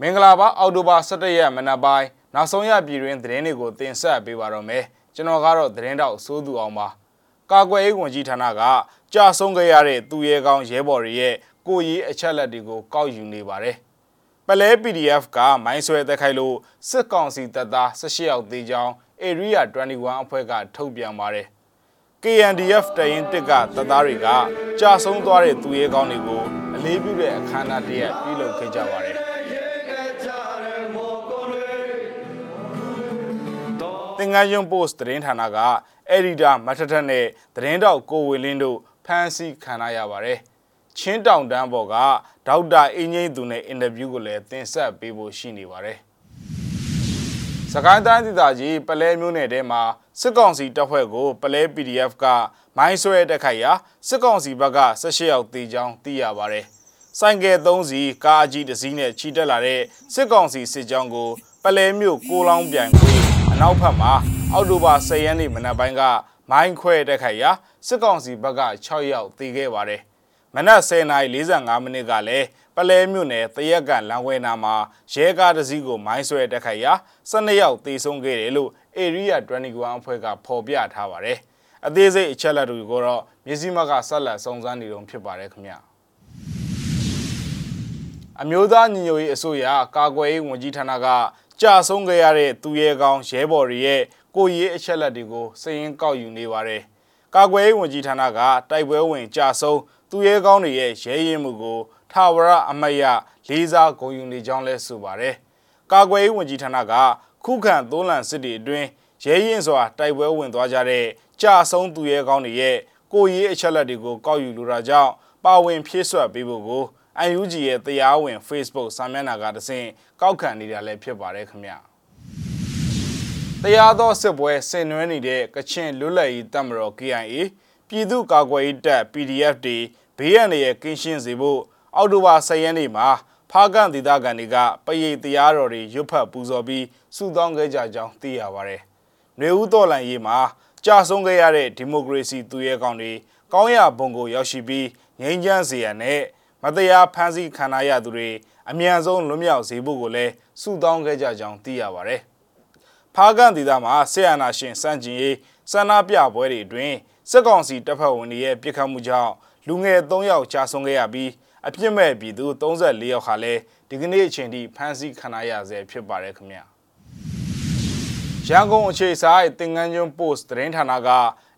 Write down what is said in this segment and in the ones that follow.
မင်္ဂလာပါအောက်တိုဘာ17ရက်မနက်ပိုင်းနောက်ဆုံးရပြည်တွင်သတင်းတွေကိုတင်ဆက်ပေးပါတော့မယ်ကျွန်တော်ကတော့သတင်းတောက်စိုးသူအောင်ပါကာကွယ်ရေးဝန်ကြီးဌာနကကြာဆုံးခဲ့ရတဲ့သူရဲကောင်းရဲဘော်တွေရဲ့ကိုရေးအချက်လက်တွေကိုကောက်ယူနေပါတယ်ပလဲ PDF ကမိုင်းဆွဲတက်ခိုက်လို့စစ်ကောင်စီတပ်သား18ယောက်သေကြောင်း Area 21အဖွဲ့ကထုတ်ပြန်ပါတယ် KNDF တရင်တစ်ကတပ်သားတွေကကြာဆုံးသွားတဲ့သူရဲကောင်းတွေကိုအလေးပြုတဲ့အခမ်းအနားတရက်ပြုလုပ်ခဲ့ကြပါတယ် သင်္ကန်းယွန်းပို့စ်သတင်းဌာနကအက်ဒီတာမထထနဲ့သတင်းတောက်ကိုဝေလင်းတို့ဖမ်းဆီးခံရပါတယ်။ချင်းတောင်တန်းပေါ်ကဒေါက်တာအင်းငိမ့်သူနဲ့အင်တာဗျူးကိုလည်းတင်ဆက်ပေးဖို့ရှိနေပါတယ်။စကိုင်းတိုင်းဒေသကြီးပလဲမျိုးနယ်ထဲမှာစစ်ကောင်စီတပ်ဖွဲ့ကိုပလဲ PDF ကမိုင်းဆွဲတက်ခိုက်ရာစစ်ကောင်စီဘက်က18ယောက်တေချောင်းသိရပါတယ်။ဆိုင်ကယ်3စီးကားအကြီးတစ်စီးနဲ့ချီတက်လာတဲ့စစ်ကောင်စီစစ်ကြောင်းကိုပလဲမြို့ကိုလောင်းပြန်ခွေ အနောက်ဘက်မှာအောက်တိုဘာ10ရက်နေ့မနက်ပိုင်းကမိုင်းခွဲတက်ခိုက်ရာစစ်ကောင်စီဘက်က6ယောက်သေခဲ့ပါတယ်။မနက်10:45မိနစ်ကလည်းပလဲမြို့နယ်တရက်ကန်လမ်းဝဲနာမှာရဲကားတစ်စီးကိုမိုင်းဆွဲတက်ခိုက်ရာ12ယောက်သေဆုံးခဲ့တယ်လို့ Area 21အဖွဲ့ကဖော်ပြထားပါတယ်။အသေးစိတ်အချက်အလက်တွေကိုတော့မြစည်းမကဆက်လက်စုံစမ်းနေတုန်းဖြစ်ပါတယ်ခင်ဗျာ။အမျိုးသားညီညွတ်ရေးအစိုးရကာကွယ်ရေးဝန်ကြီးဌာနက ကြာဆုံးခဲ့ရတဲ့သူရဲကောင်းရဲဘော်တွေရဲ့ကိုရေးအချက်လက်တွေကိုစည်ရင်းကောက်ယူနေပါတယ်။ကာကွယ်ရေးဝန်ကြီးဌာနကတိုက်ပွဲဝင်ကြာဆုံးသူရဲကောင်းတွေရဲ့ရဲရင်မှုကိုထာဝရအမတ်ရလေးစားဂုဏ်ယူနေကြောင်းလဲဆိုပါတယ်။ကာကွယ်ရေးဝန်ကြီးဌာနကခုခံသုံးလန်စစ်တွေအတွင်းရဲရင်စွာတိုက်ပွဲဝင်သွားကြတဲ့ကြာဆုံးသူရဲကောင်းတွေရဲ့ကိုရေးအချက်လက်တွေကိုကောက်ယူလိုတာကြောင့်ပါဝင်ဖြည့်ဆွတ်ပေးဖို့ကို UNG ရဲ့တရားဝင် Facebook စာမျက်နှာကတဆင့်ကောက်ခံနေတာလည်းဖြစ်ပါတယ်ခင်ဗျာတရားသောစစ်ပွဲဆင်နွှဲနေတဲ့ကချင်လွတ်လပ်ရေးတပ်မတော် KIA ပြည်သူ့ကာကွယ်ရေးတပ် PDF တွေဘေးရန်တွေရဲ့ကင်းရှင်းစေဖို့အောက်တိုဘာ10ရက်နေ့မှာဖားကန်ဒေသခံတွေကပရိတ်တရားတော်တွေရွတ်ဖတ်ပူဇော်ပြီးဆုတောင်းခဲ့ကြကြောင်းသိရပါတယ်။နေဦးတော်လန်ရေးမှာကြာဆုံးခဲ့ရတဲ့ဒီမိုကရေစီသူရဲကောင်းတွေကောင်းရဘုံကိုရောက်ရှိပြီးငြိမ်းချမ်းစေရန်နဲ့ မတရားဖမ်းဆီးခံရသူတွေအမြန်ဆုံးလွတ်မြောက်စေဖို့ကိုလည်းဆုတောင်းခဲ့ကြကြောင်းသိရပါတယ်။ဖားကန်ဒေသမှာဆေးရနာရှင်စန့်ကျင်ရေးစန္ဒပြပွဲတွေအတွင်းစစ်ကောင်စီတပ်ဖွဲ့ဝင်တွေရဲ့ပြစ်ခတ်မှုကြောင့်လူငယ်3ယောက်ကြာဆုံးခဲ့ရပြီးအပြစ်မဲ့ပြည်သူ34ယောက်ဟာလည်းဒီကနေ့အချိန်ထိဖမ်းဆီးခံရဆဲဖြစ်ပါတယ်ခင်ဗျာရန်ကုန်အခြေဆိုင်တင်ငန်းကျွန်း post သတင်းဌာနက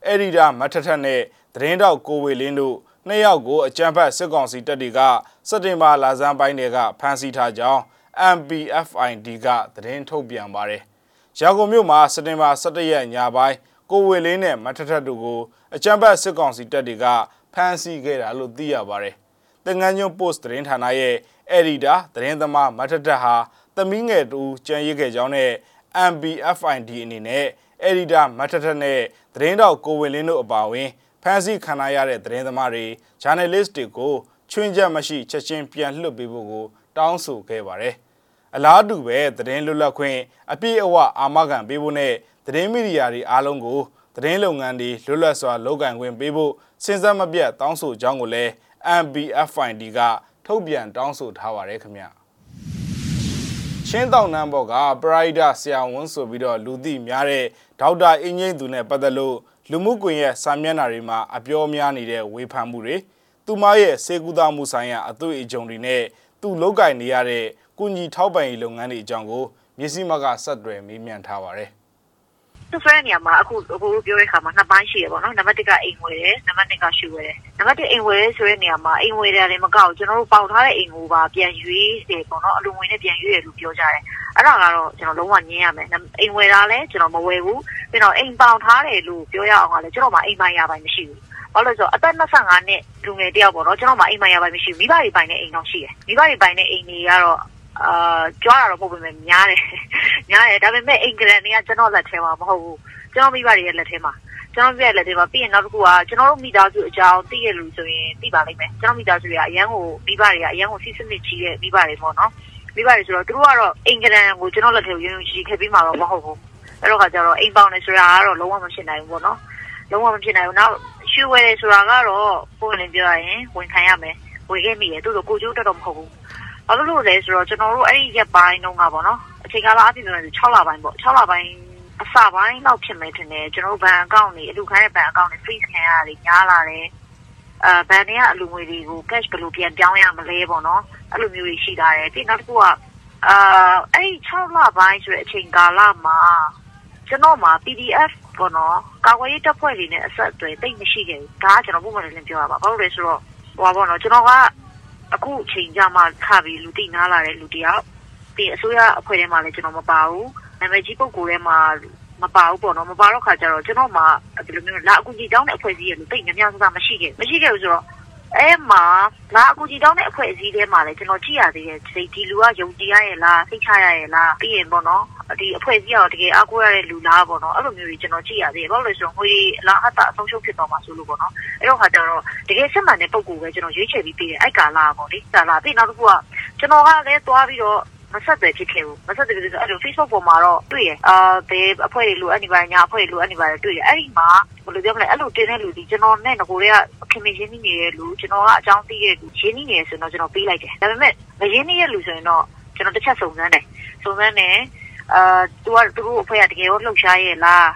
အက်ဒီတာမထထက်နဲ့သတင်းတောက်ကိုဝေလင်းတို့ နှစ်ယောက်ကိုအကြံဖတ်စစ်ကောင်စီတပ်တွေကစက်တင်ဘာလဆန်းပိုင်းတွေကဖမ်းဆီးထားကြောင်း MPFID ကသတင်းထုတ်ပြန်ပါတယ်။ရန်ကုန်မြို့မှာစက်တင်ဘာ17ရက်ညပိုင်းကိုဝေလင်းနဲ့မထထက်တို့ကိုအကြံဖတ်စစ်ကောင်စီတပ်တွေကဖမ်းဆီးခဲ့တာလို့သိရပါတယ်။တင်ငန်းညွန့် post သတင်းဌာနရဲ့အက်ဒီတာသတင်းသမားမထထက်ဟာသမီးငယ်တူကြံရစ်ခဲ့ကြောင်းနဲ့ MBFID အနေနဲ့အက်ဒီတာမထထက်နဲ့သတင်းတောက်ကိုဝေလင်းတို့အပါအဝင် ဖမ်းဆီးခံရတဲ့သတင်းသမားတွေ journalist တွေကိုချွင်းချက်မရှိချက်ချင်းပြန်လွှတ်ပေးဖို့ကိုတောင်းဆိုခဲ့ပါတယ်။အလားတူပဲသတင်းလွတ်လပ်ခွင့်အပြည့်အဝအာမခံပေးဖို့နဲ့သတင်းမီဒီယာတွေအားလုံးကိုသတင်းလုပ်ငန်းတွေလွတ်လပ်စွာလုပ်ကိုင်ခွင့်ပေးဖို့စဉ်ဆက်မပြတ်တောင်းဆိုကြောင်းကိုလည်း MBFID ကထုတ်ပြန်တောင်းဆိုထားပါတယ်ခင်ဗျာ။ချင်းတောင်နန်းဘော်ကပရိုက်ဒါဆရာဝန်ဆိုပြီးတော့လူသိများတဲ့ဒေါက်တာအင်းငိမ့်သူနဲ့ပတ်သက်လို့ လူမှုကွန်ရက်စာမျက်နှာတွေမှာအပြောများနေတဲ့ဝေဖန်မှုတွေသူမရဲ့စေကူတာမှုဆိုင်ရာအသွေးအကြုံတွေနဲ့သူလောက်ကင်နေရတဲ့ကုညီထောက်ပံ့ရေးလုပ်ငန်းတွေအကြောင်းကိုမျက်စိမကဆက်တွယ်မေးမြန်းထားပါတယ် သူဆွဲနေရမှာအခုအခုပြောတဲ့ခါမှာနှစ်ပိုင်းရှိရပေါ့နော်နံပါတ်1ကအိမ်ဝယ်တယ်နံပါတ်2ကရှူဝယ်တယ်နံပါတ်1အိမ်ဝယ်ဆိုတဲ့နေရာမှာအိမ်ဝယ်တယ်လည်းမကောက်ကျွန်တော်တို့ပေါက်ထားတဲ့အိမ်ကိုပါပြန်ရွေးတယ်ပေါ့နော်အလူငွေနဲ့ပြန်ရွေးတယ်လို့ပြောကြတယ်အဲ့ဒါကတော့ကျွန်တော်လုံးဝညင်းရမယ်အိမ်ဝယ်တာလည်းကျွန်တော်မဝယ်ဘူးပြီးတော့အိမ်ပေါင်ထားတယ်လို့ပြောရအောင်ကလည်းကျွန်တော်မှအိမ်ပိုင်ရပိုင်မရှိဘူးဘာလို့လဲဆိုတော့အသက်25နှစ်လူငယ်တယောက်ပေါ့နော်ကျွန်တော်မှအိမ်ပိုင်ရပိုင်မရှိဘူးမိဘတွေပိုင်တဲ့အိမ်တော့ရှိတယ်မိဘတွေပိုင်တဲ့အိမ်တွေကတော့ အာကြွားတာတော့မဟုတ်ပေမဲ့များတယ်များတယ်ဒါပေမဲ့အိမ်ကရန်တွေကကျွန်တော်လက်ထဲမှာမဟုတ်ဘူးကျွန်တော်မိဘတွေရဲ့လက်ထဲမှာကျွန်တော်ပြည့်လက်ထဲမှာပြီးရင်နောက်တစ်ခုကကျွန်တော်တို့မိသားစုအကြောင်းသိရလို့ဆိုရင်သိပါလိမ့်မယ်ကျွန်တော်မိသားစုတွေကအရန်ကိုမိဘတွေကအရန်ကိုစီးစနစ်ကြီးတဲ့မိဘတွေပေါ့နော်မိဘတွေဆိုတော့သူတို့ကတော့အင်္ဂလန်ကိုကျွန်တော်လက်ထဲကိုယုံယုံကြည်ကြည်ခဲ့ပြီးမှာတော့မဟုတ်ဘူးအဲ့တော့ကကျတော့အိမ်ပေါင်နေဆိုတာကတော့လုံးဝမဖြစ်နိုင်ဘူးပေါ့နော်လုံးဝမဖြစ်နိုင်ဘူးနောက်ရွှေဝယ်တယ်ဆိုတာကတော့ပုံလင်းပြောရရင်ဝန်ခံရမယ်ဝယ်ခဲ့မိတယ်သူတို့ကိုကျိုးတက်တော့မဟုတ်ဘူး ဘာလို့လို့လဲဆိုတော့ကျွန်တော်တို့အဲ့ဒီရက်ပိုင်းတုန်းကပေါ့နော်အချိန်ကာလအပြည့်ပြောရင်6လပိုင်းပေါ့6လပိုင်းအစပိုင်းတော့ဖြစ်မယ်ထင်တယ်ကျွန်တော်တို့ဘဏ်အကောင့်တွေအလူခိုင်းတဲ့ဘဏ်အကောင့်တွေ freeze ခံရတယ်ညားလာတယ်အဲဘဏ်တွေကအလူငွေတွေကို cash ဘယ်လိုပြန်ပြောင်းရမလဲပေါ့နော်အဲ့လိုမျိုးတွေရှိလာတယ်ပြီးနောက်တစ်ခုကအာအဲ့6လပိုင်းဆိုတဲ့အချိန်ကာလမှာကျွန်တော်မှာ PDF ပေါ့နော်ကာကွယ်ရေးတပ်ဖွဲ့တွေနဲ့အဆက်အသွယ်တိတ်မရှိခဲ့ဘူးဒါကကျွန်တော်ပုံမှန်လည်းပြောရပါဘာလို့လဲဆိုတော့ဟိုပါပေါ့နော်ကျွန်တော်က အခုအချိန်ကြမှာခါပြီးလူတိနားလာတဲ့လူတယောက်ပြီးအစိုးရအဖွဲ့ထဲမှာလည်းကျွန်တော်မပါဘူးနာမည်ကြီးပုဂ္ဂိုလ်ထဲမှာမပါဘူးပေါ့နော်မပါတော့ခါကျတော့ကျွန်တော်မှဒီလိုမျိုးလာအကူကြီးတောင်းတဲ့အဖွဲ့အစည်းရဲ့လူတိတ်များများစားမရှိခဲ့မရှိခဲ့ဘူးဆိုတော့ အဲမှာလာအကူကြီးတောင်းတဲ့အဖွဲ့အစည်းထဲမှာလည်းကျွန်တော်ကြည့်ရသေးတယ်ဒီဒီလူကယုံကြည်ရရဲ့လားသိချရရဲ့လားပြီးရင်ပေါ့နော်ဒီအဖွဲ့အစည်းကတော့တကယ်အားကိုးရတဲ့လူလားပေါ့နော်အဲ့လိုမျိုးကြီးကျွန်တော်ကြည့်ရသေးတယ်ဘာလို့လဲဆိုတော့ငွေလာဟတာအဆုံးရှုံးဖြစ်သွားမှာဆိုလို့ပေါ့နော်အဲ့တော့ခါကျတော့တကယ်စစ်မှန်တဲ့ပုံကူပဲကျွန်တော်ရွေးချယ်ပြီးပေးတယ်အဲ့ကာလာပေါ့လေကာလာပြီးနောက်တစ်ခုကကျွန်တော်ကလည်းသွားပြီးတော့ မဆက်သွယ်ဖြစ်ခဲ့ဘူးမဆက်သွယ်ဖြစ်ဆိုအဲ့လို Facebook ပေါ်မှာတော့တွေ့ရအာဘယ်အဖွဲ့တွေလိုအပ်နေပါညာအဖွဲ့တွေလိုအပ်နေပါတယ်တွေ့ရအဲ့ဒီမှာဘယ်လိုပြောမလဲအဲ့လိုတင်တဲ့လူဒီကျွန်တော်နဲ့ငကိုတွေကခင်မရင်းနှီးနေတဲ့လူကျွန်တော်ကအကြောင်းသိတဲ့လူရင်းနှီးနေဆိုတော့ကျွန်တော်ပေးလိုက်တယ်ဒါပေမဲ့မရင်းနှီးတဲ့လူဆိုရင်တော့ကျွန်တော်တစ်ချက်စုံစမ်းတယ်စုံစမ်းတယ်အာသူကသူတို့အဖွဲ့ကတကယ်ရောလှုပ်ရှားရဲ့လား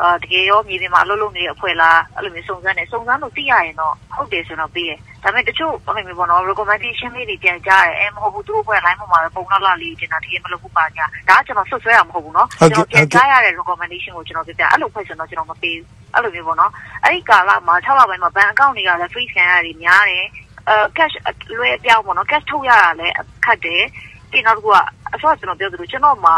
အာတကယ်ရောမြေပြင်မှာအလုပ်လုပ်နေတဲ့အဖွဲ့လားအဲ့လိုမျိုးစုံစမ်းတယ်စုံစမ်းလို့သိရရင်တော့ဟုတ်တယ်ဆိုတော့ပြီးတယ် ဒါပေမဲ့တချို့အဲ့လိုမျိုးပေါ့နော် recommendation လေးတွေပြန်ကြားတယ်အဲမဟုတ်ဘူးသူတို့အဖွဲ့ line ပေါ်မှာပဲပုံလောက်လာလေးတင်တာတကယ်မလုပ်ဘူးပါညာဒါကကျွန်တော်ဆွတ်ဆွဲရမှာမဟုတ်ဘူးနော်ကျွန်တော်ပြန်ကြားရတဲ့ recommendation ကိုကျွန်တော်ပြပြအဲ့လိုဖွဲ့ဆိုတော့ကျွန်တော်မပေးဘူးအဲ့လိုမျိုးပေါ့နော်အဲ့ဒီကာလမှာ6လပိုင်းမှာဘဏ်အကောင့်တွေကလည်း free scan ရတယ်များတယ်အဲ cash လွှဲပြောင်းပေါ့နော် cash ထုတ်ရတာလည်းခက်တယ်ပြီးနောက်တစ်ခုကအစောကျွန်တော်ပြောသလိုကျွန်တော်မှာ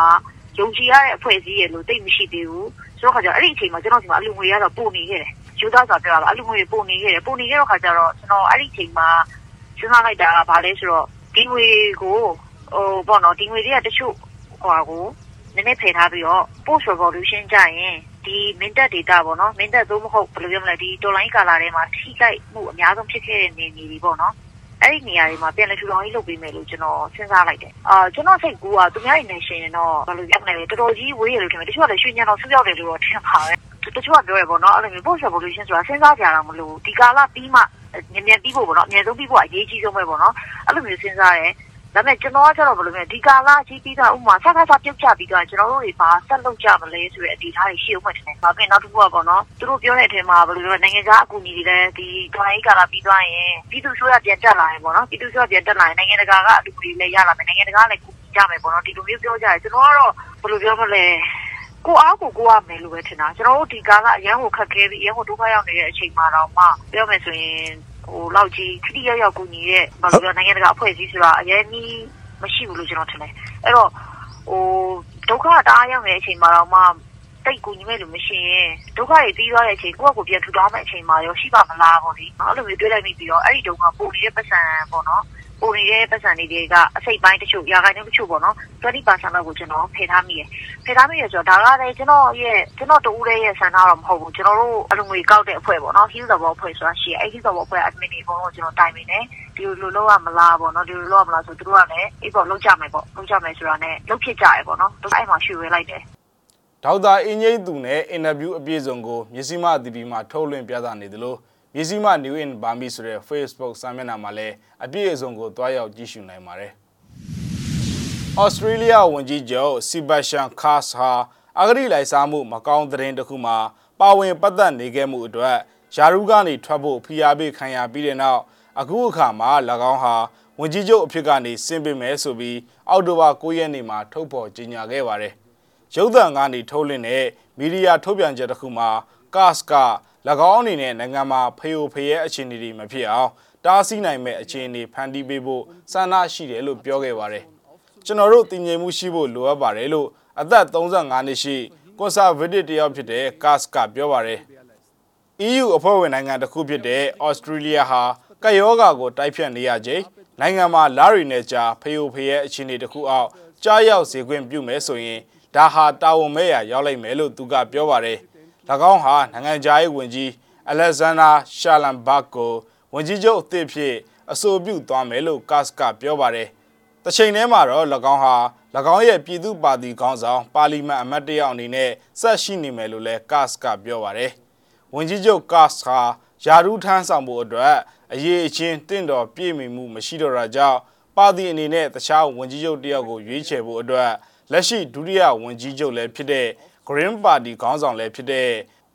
ယုံကြည်ရတဲ့အဖွဲ့အစည်းရဲ့လို့တိတ်မရှိသေးဘူးဆိုတော့ခါကျအဲ့ဒီအချိန်မှာကျွန်တော်ဒီမှာအလူငွေရတော့ပို့နေခဲ့တယ် ယူသားဆိုပြောတာအလူငွေပို့နေခဲ့တယ်ပို့နေခဲ့တော့ခါကျတော့ကျွန်တော်အဲ့ဒီအချိန်မှာစဉ်းစားလိုက်တာကဘာလဲဆိုတော့ဒီငွေကိုဟိုပေါ့နော်ဒီငွေတွေကတချို့ဟိုဟာကိုနည်းနည်းဖယ်ထားပြီးတော့ post revolution ကြရင်ဒီမင်းတပ်ဒေတာပေါ့နော်မင်းတပ်သို့မဟုတ်ဘယ်လိုပြောမလဲဒီတော်လိုင်းကာလာထဲမှာထိခိုက်မှုအများဆုံးဖြစ်ခဲ့တဲ့နေနေတွေပေါ့နော်အဲ့ဒီနေရာတွေမှာပြန်လည်ထူထောင်ရေးလုပ်ပေးမယ်လို့ကျွန်တော်စဉ်းစားလိုက်တယ်။အာကျွန်တော်စိတ်ကူကသူများရဲ့နေရှင်တော့ဘယ်လိုပြောမလဲတော်တော်ကြီးဝေးရလို့ထင်တယ်။တချို့ကလည်းရွှေညံတော့ဆူရောက်တယ်လို့တော့ထင်ပါပဲ။ တချို့ကပြောရပေါ့နော်အဲ့လိုမျိုး post revolution ဆိုတာစဉ်းစားကြတာမလို့ဒီကာလပြီးမှမြန်မြန်ပြီးဖို့ပေါ့နော်အများဆုံးပြီးဖို့အရေးကြီးဆုံးပဲပေါ့နော်အဲ့လိုမျိုးစဉ်းစားတယ်ဒါပေမဲ့ကျွန်တော်ကကျတော့ဘယ်လိုလဲဒီကာလကြီးပြီးတော့ဥမာဆက်ခါဆက်ပြုတ်ချပြီးတော့ကျွန်တော်တို့တွေဘာဆက်လုပ်ကြမလဲဆိုတဲ့အနေအထားတွေရှိအောင်မှတယ်။ဒါပြင်နောက်တစ်ခုကပေါ့နော်သူတို့ပြောတဲ့အထက်မှာဘယ်လိုလဲနိုင်ငံခြားအကူအညီတွေလည်းဒီဒွိုင်းကာလပြီးသွားရင်ပြည်သူ့ဆိုရပြန်တက်လာရင်ပေါ့နော်ပြည်သူ့ဆိုရပြန်တက်လာရင်နိုင်ငံတကာကအတူတွေလည်းရလာမယ်နိုင်ငံတကာလည်းကူညီကြမယ်ပေါ့နော်ဒီလိုမျိုးပြောကြတယ်ကျွန်တော်ကတော့ဘယ်လိုပြောမလဲ ကိုအားကိုကိုရမယ်လို့ပဲထင်တာကျွန်တော်တို့ဒီကာလအရန်ကိုခက်ခဲပြီးအရန်ကိုဒုက္ခရောက်နေတဲ့အချိန်မှာတော့မှပြောမယ်ဆိုရင်ဟိုလောက်ကြီးခတိရောက်ရောက်ကူညီတဲ့ဘာလို့ပြောနိုင်ငံတကာအဖွဲ့အစည်းဆိုတာအရင်ကြီးမရှိဘူးလို့ကျွန်တော်ထင်တယ်အဲ့တော့ဟိုဒုက္ခတအားရောက်နေတဲ့အချိန်မှာတော့မှတိတ်ကူညီမဲ့လို့မရှိရင်ဒုက္ခတွေပြီးသွားတဲ့အချိန်ကိုယ့်ကိုပြန်ထူထောင်မဲ့အချိန်မှာရောရှိပါမလားပေါ့ဒီအဲ့လိုမျိုးတွေးလိုက်မိပြီးတော့အဲ့ဒီဒုက္ခပို့နေတဲ့ပတ်စံပေါ့နော် ပုံနေတဲ့ပတ်စံတွေတွေကအစိတ်ပိုင်းတချို့ရာခိုင်နှုန်းတချို့ပေါ့နော်20%လောက်ကိုကျွန်တော်ဖယ်ထားမိတယ်ဖယ်ထားမိရဆိုတော့ဒါကလည်းကျွန်တော်ရဲ့ကျွန်တော်တူတဲ့ရဲ့ဆန္ဒတော့မဟုတ်ဘူးကျွန်တော်တို့အလုံးငွေကောက်တဲ့အဖွဲ့ပေါ့နော် heal the ball အဖွဲ့ဆိုတာရှိတယ်အဲ့ heal the ball အဖွဲ့ admin တွေပေါ့ကျွန်တော်တိုင်ပင်တယ်ဒီလိုလုပ်ရမလားပေါ့နော်ဒီလိုလုပ်ရမလားဆိုသူတို့ကလည်းအေးပေါ့လုပ်ကြမယ်ပေါ့လုပ်ကြမယ်ဆိုတာနဲ့လုပ်ဖြစ်ကြရပေါ့နော်အဲ့မှာရွှေဝဲလိုက်တယ်ဒေါက်တာအင်းကြီးသူနဲ့အင်တာဗျူးအပြည့်စုံကိုမြစီမအတီဗီမှာထုတ်လွှင့်ပြသနေသလို မြစီမ New in Burmese ဆိုတဲ့ Facebook စာမျက်နှာမှာလည်းအပြည့်အစုံကိုတွားရောက်ကြည့်ရှုနိုင်ပါတယ်။ Australia ဝန်ကြီးချုပ် Sebastian Kurz ဟာအဂရိလိုက်စားမှုမကောင်းသတင်းတစ်ခုမှာပါဝင်ပတ်သက်နေခဲ့မှုအတွက်ယာရုကနေထွက်ဖို့ဖိအားပေးခံရပြီးတဲ့နောက်အခုအခါမှာ၎င်းဟာဝန်ကြီးချုပ်အဖြစ်ကနေဆင်းပေးမယ်ဆိုပြီးအောက်တိုဘာ9ရက်နေ့မှာထုတ်ဖော်ကြေညာခဲ့ပါတယ်။ရုပ်သံကနေထုတ်လွှင့်တဲ့မီဒီယာထုတ်ပြန်ချက်တစ်ခုမှာ Kurz က၎ င်းအနေနဲ့နိုင်ငံမှာဖေယိုဖရဲအခြေအနေတွေမဖြစ်အောင်တားဆီးနိုင်မဲ့အခြေအနေဖန်တီးပေးဖို့စံနာရှိတယ်လို့ပြောခဲ့ပါတယ်။ကျွန်တော်တို့တည်ငြိမ်မှုရှိဖို့လိုအပ်ပါတယ်လို့အသက်35နှစ်ရှိကွန်ဆာဗေးတစ်တယောက်ဖြစ်တဲ့ကတ်ကပြောပါတယ်။ EU အဖွဲ့ဝင်နိုင်ငံတစ်ခုဖြစ်တဲ့ဩစတြေးလျဟာကယောဂါကိုတိုက်ဖြတ်နေရချိန်နိုင်ငံမှာလာရီနယ်ကြားဖေယိုဖရဲအခြေအနေတစ်ခုအောက်ကြားရောက်စေခွင့်ပြုမယ်ဆိုရင်ဒါဟာတာဝန်မဲ့ရရောက်လိုက်မယ်လို့သူကပြောပါတယ်။၎ င်းဟာနိုင်ငံခြားရေးဝန်ကြီးအလက်ဇန်ဒါရှာလန်ဘတ်ကိုဝန်ကြီးချုပ်အသစ်ဖြစ်အဆိုပြုသွားမယ်လို့ကတ်ကပြောပါတယ်။တချိန်တည်းမှာတော့၎င်းဟာ၎င်းရဲ့ပြည်သူ့ပါတီခေါင်းဆောင်ပါလီမန်အမတ်တယောက်အနေနဲ့ဆက်ရှိနေမယ်လို့လည်းကတ်ကပြောပါတယ်။ဝန်ကြီးချုပ်ကတ်ဟာယာရူထမ်းဆောင်ဖို့အတွက်အရေးအချင်းတင့်တော်ပြည့်မီမှုမရှိတော့တာကြောင့်ပါတီအနေနဲ့တခြားဝန်ကြီးချုပ်တယောက်ကိုရွေးချယ်ဖို့အတွက်လက်ရှိဒုတိယဝန်ကြီးချုပ်လည်းဖြစ်တဲ့ Green Party ခေါင်းဆောင်လည်းဖြစ်တဲ့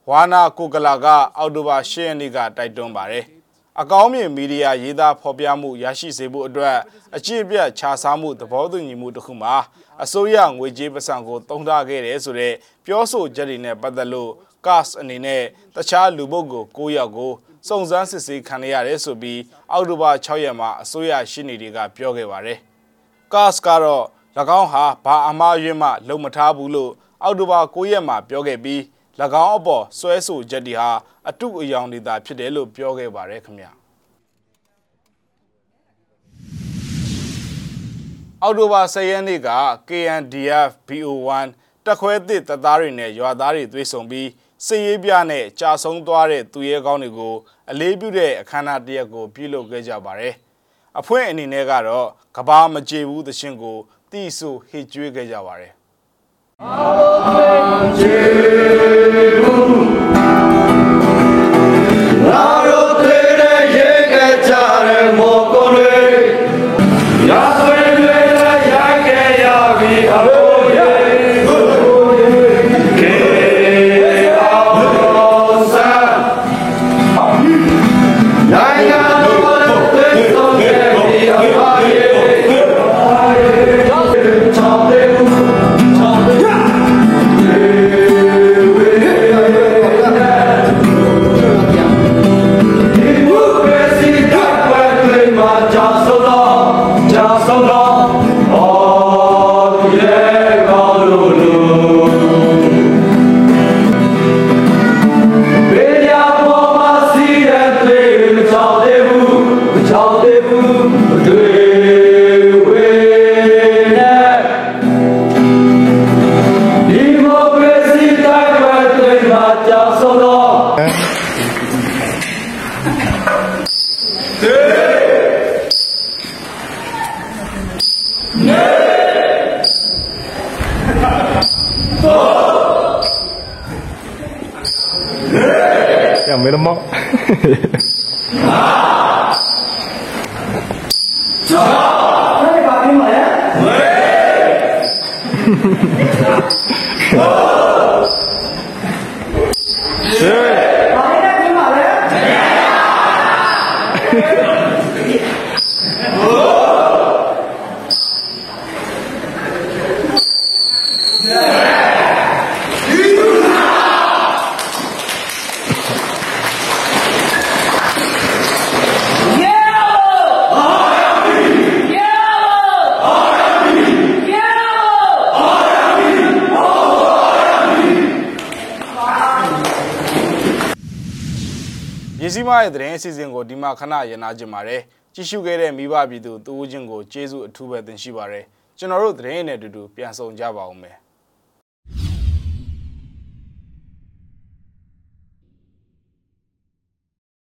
ဝါနာကိုကလာက အောက်တိုဘာ10ရက်နေ့ကတိုက်တွန်းပါတယ်။အကောင်းမြင်မီဒီယာရေးသားဖော်ပြမှုရရှိစေဖို့အတွက်အကြည့်ပြတ်ခြားစားမှုသဘောတူညီမှုတစ်ခုမှာအစိုးရငွေကြေးပစံကိုတုံ့ထားခဲ့တယ်ဆိုတဲ့ပြောဆိုချက်တွေနဲ့ပတ်သက်လို့ CAS အနေနဲ့တခြားလူပုဂ္ဂိုလ်9ယောက်ကိုစုံစမ်းစစ်ဆေးခံရရတယ်ဆိုပြီးအောက်တိုဘာ6ရက်မှာအစိုးရရှင်းနေတွေကပြောခဲ့ပါတယ်။ CAS ကတော့၎င်းဟာဘာအမှားယွင်းမှလုံမထားဘူးလို့ အောက်တိုဘာ9ရက်မှာပြောခဲ့ပြီး၎င်းအပေါ်ဆွဲဆိုချက်တွေဟာအတုအယောင်တွေသာဖြစ်တယ်လို့ပြောခဲ့ပါတယ်ခင်ဗျာအောက်တိုဘာ10ရက်နေ့က KNDF BO1 တက်ခွဲသစ်တပ်သားတွေနဲ့ရွာသားတွေတွေ့ဆုံပြီးစစ်ရေးပြနဲ့ကြာဆုံးသွားတဲ့သူရဲကောင်းတွေကိုအလေးပြုတဲ့အခမ်းအနားတစ်ရပ်ကိုပြုလုပ်ခဲ့ကြပါတယ်။အဖွဲ့အနေနဲ့ကတော့ကဘာမကြေဘူးသရှင်ကိုတီးဆိုဟစ်ကြွေးခဲ့ကြပါတယ်။ ငါ ကြာဆုံး ရည်စည်း မရဲ့သတင်းအစီအစဉ်ကိုဒီမှာခဏရနာကြပါတယ်ကြည့်ရှုခဲ့တဲ့မိဘပြည်သူတူဦးချင်းကိုကျေးဇူးအထူးပဲတင်ရှိပါတယ်ကျွန်တော်တို့သတင်းနဲ့အတူတူပြန်ဆောင်ကြပါဦးမယ်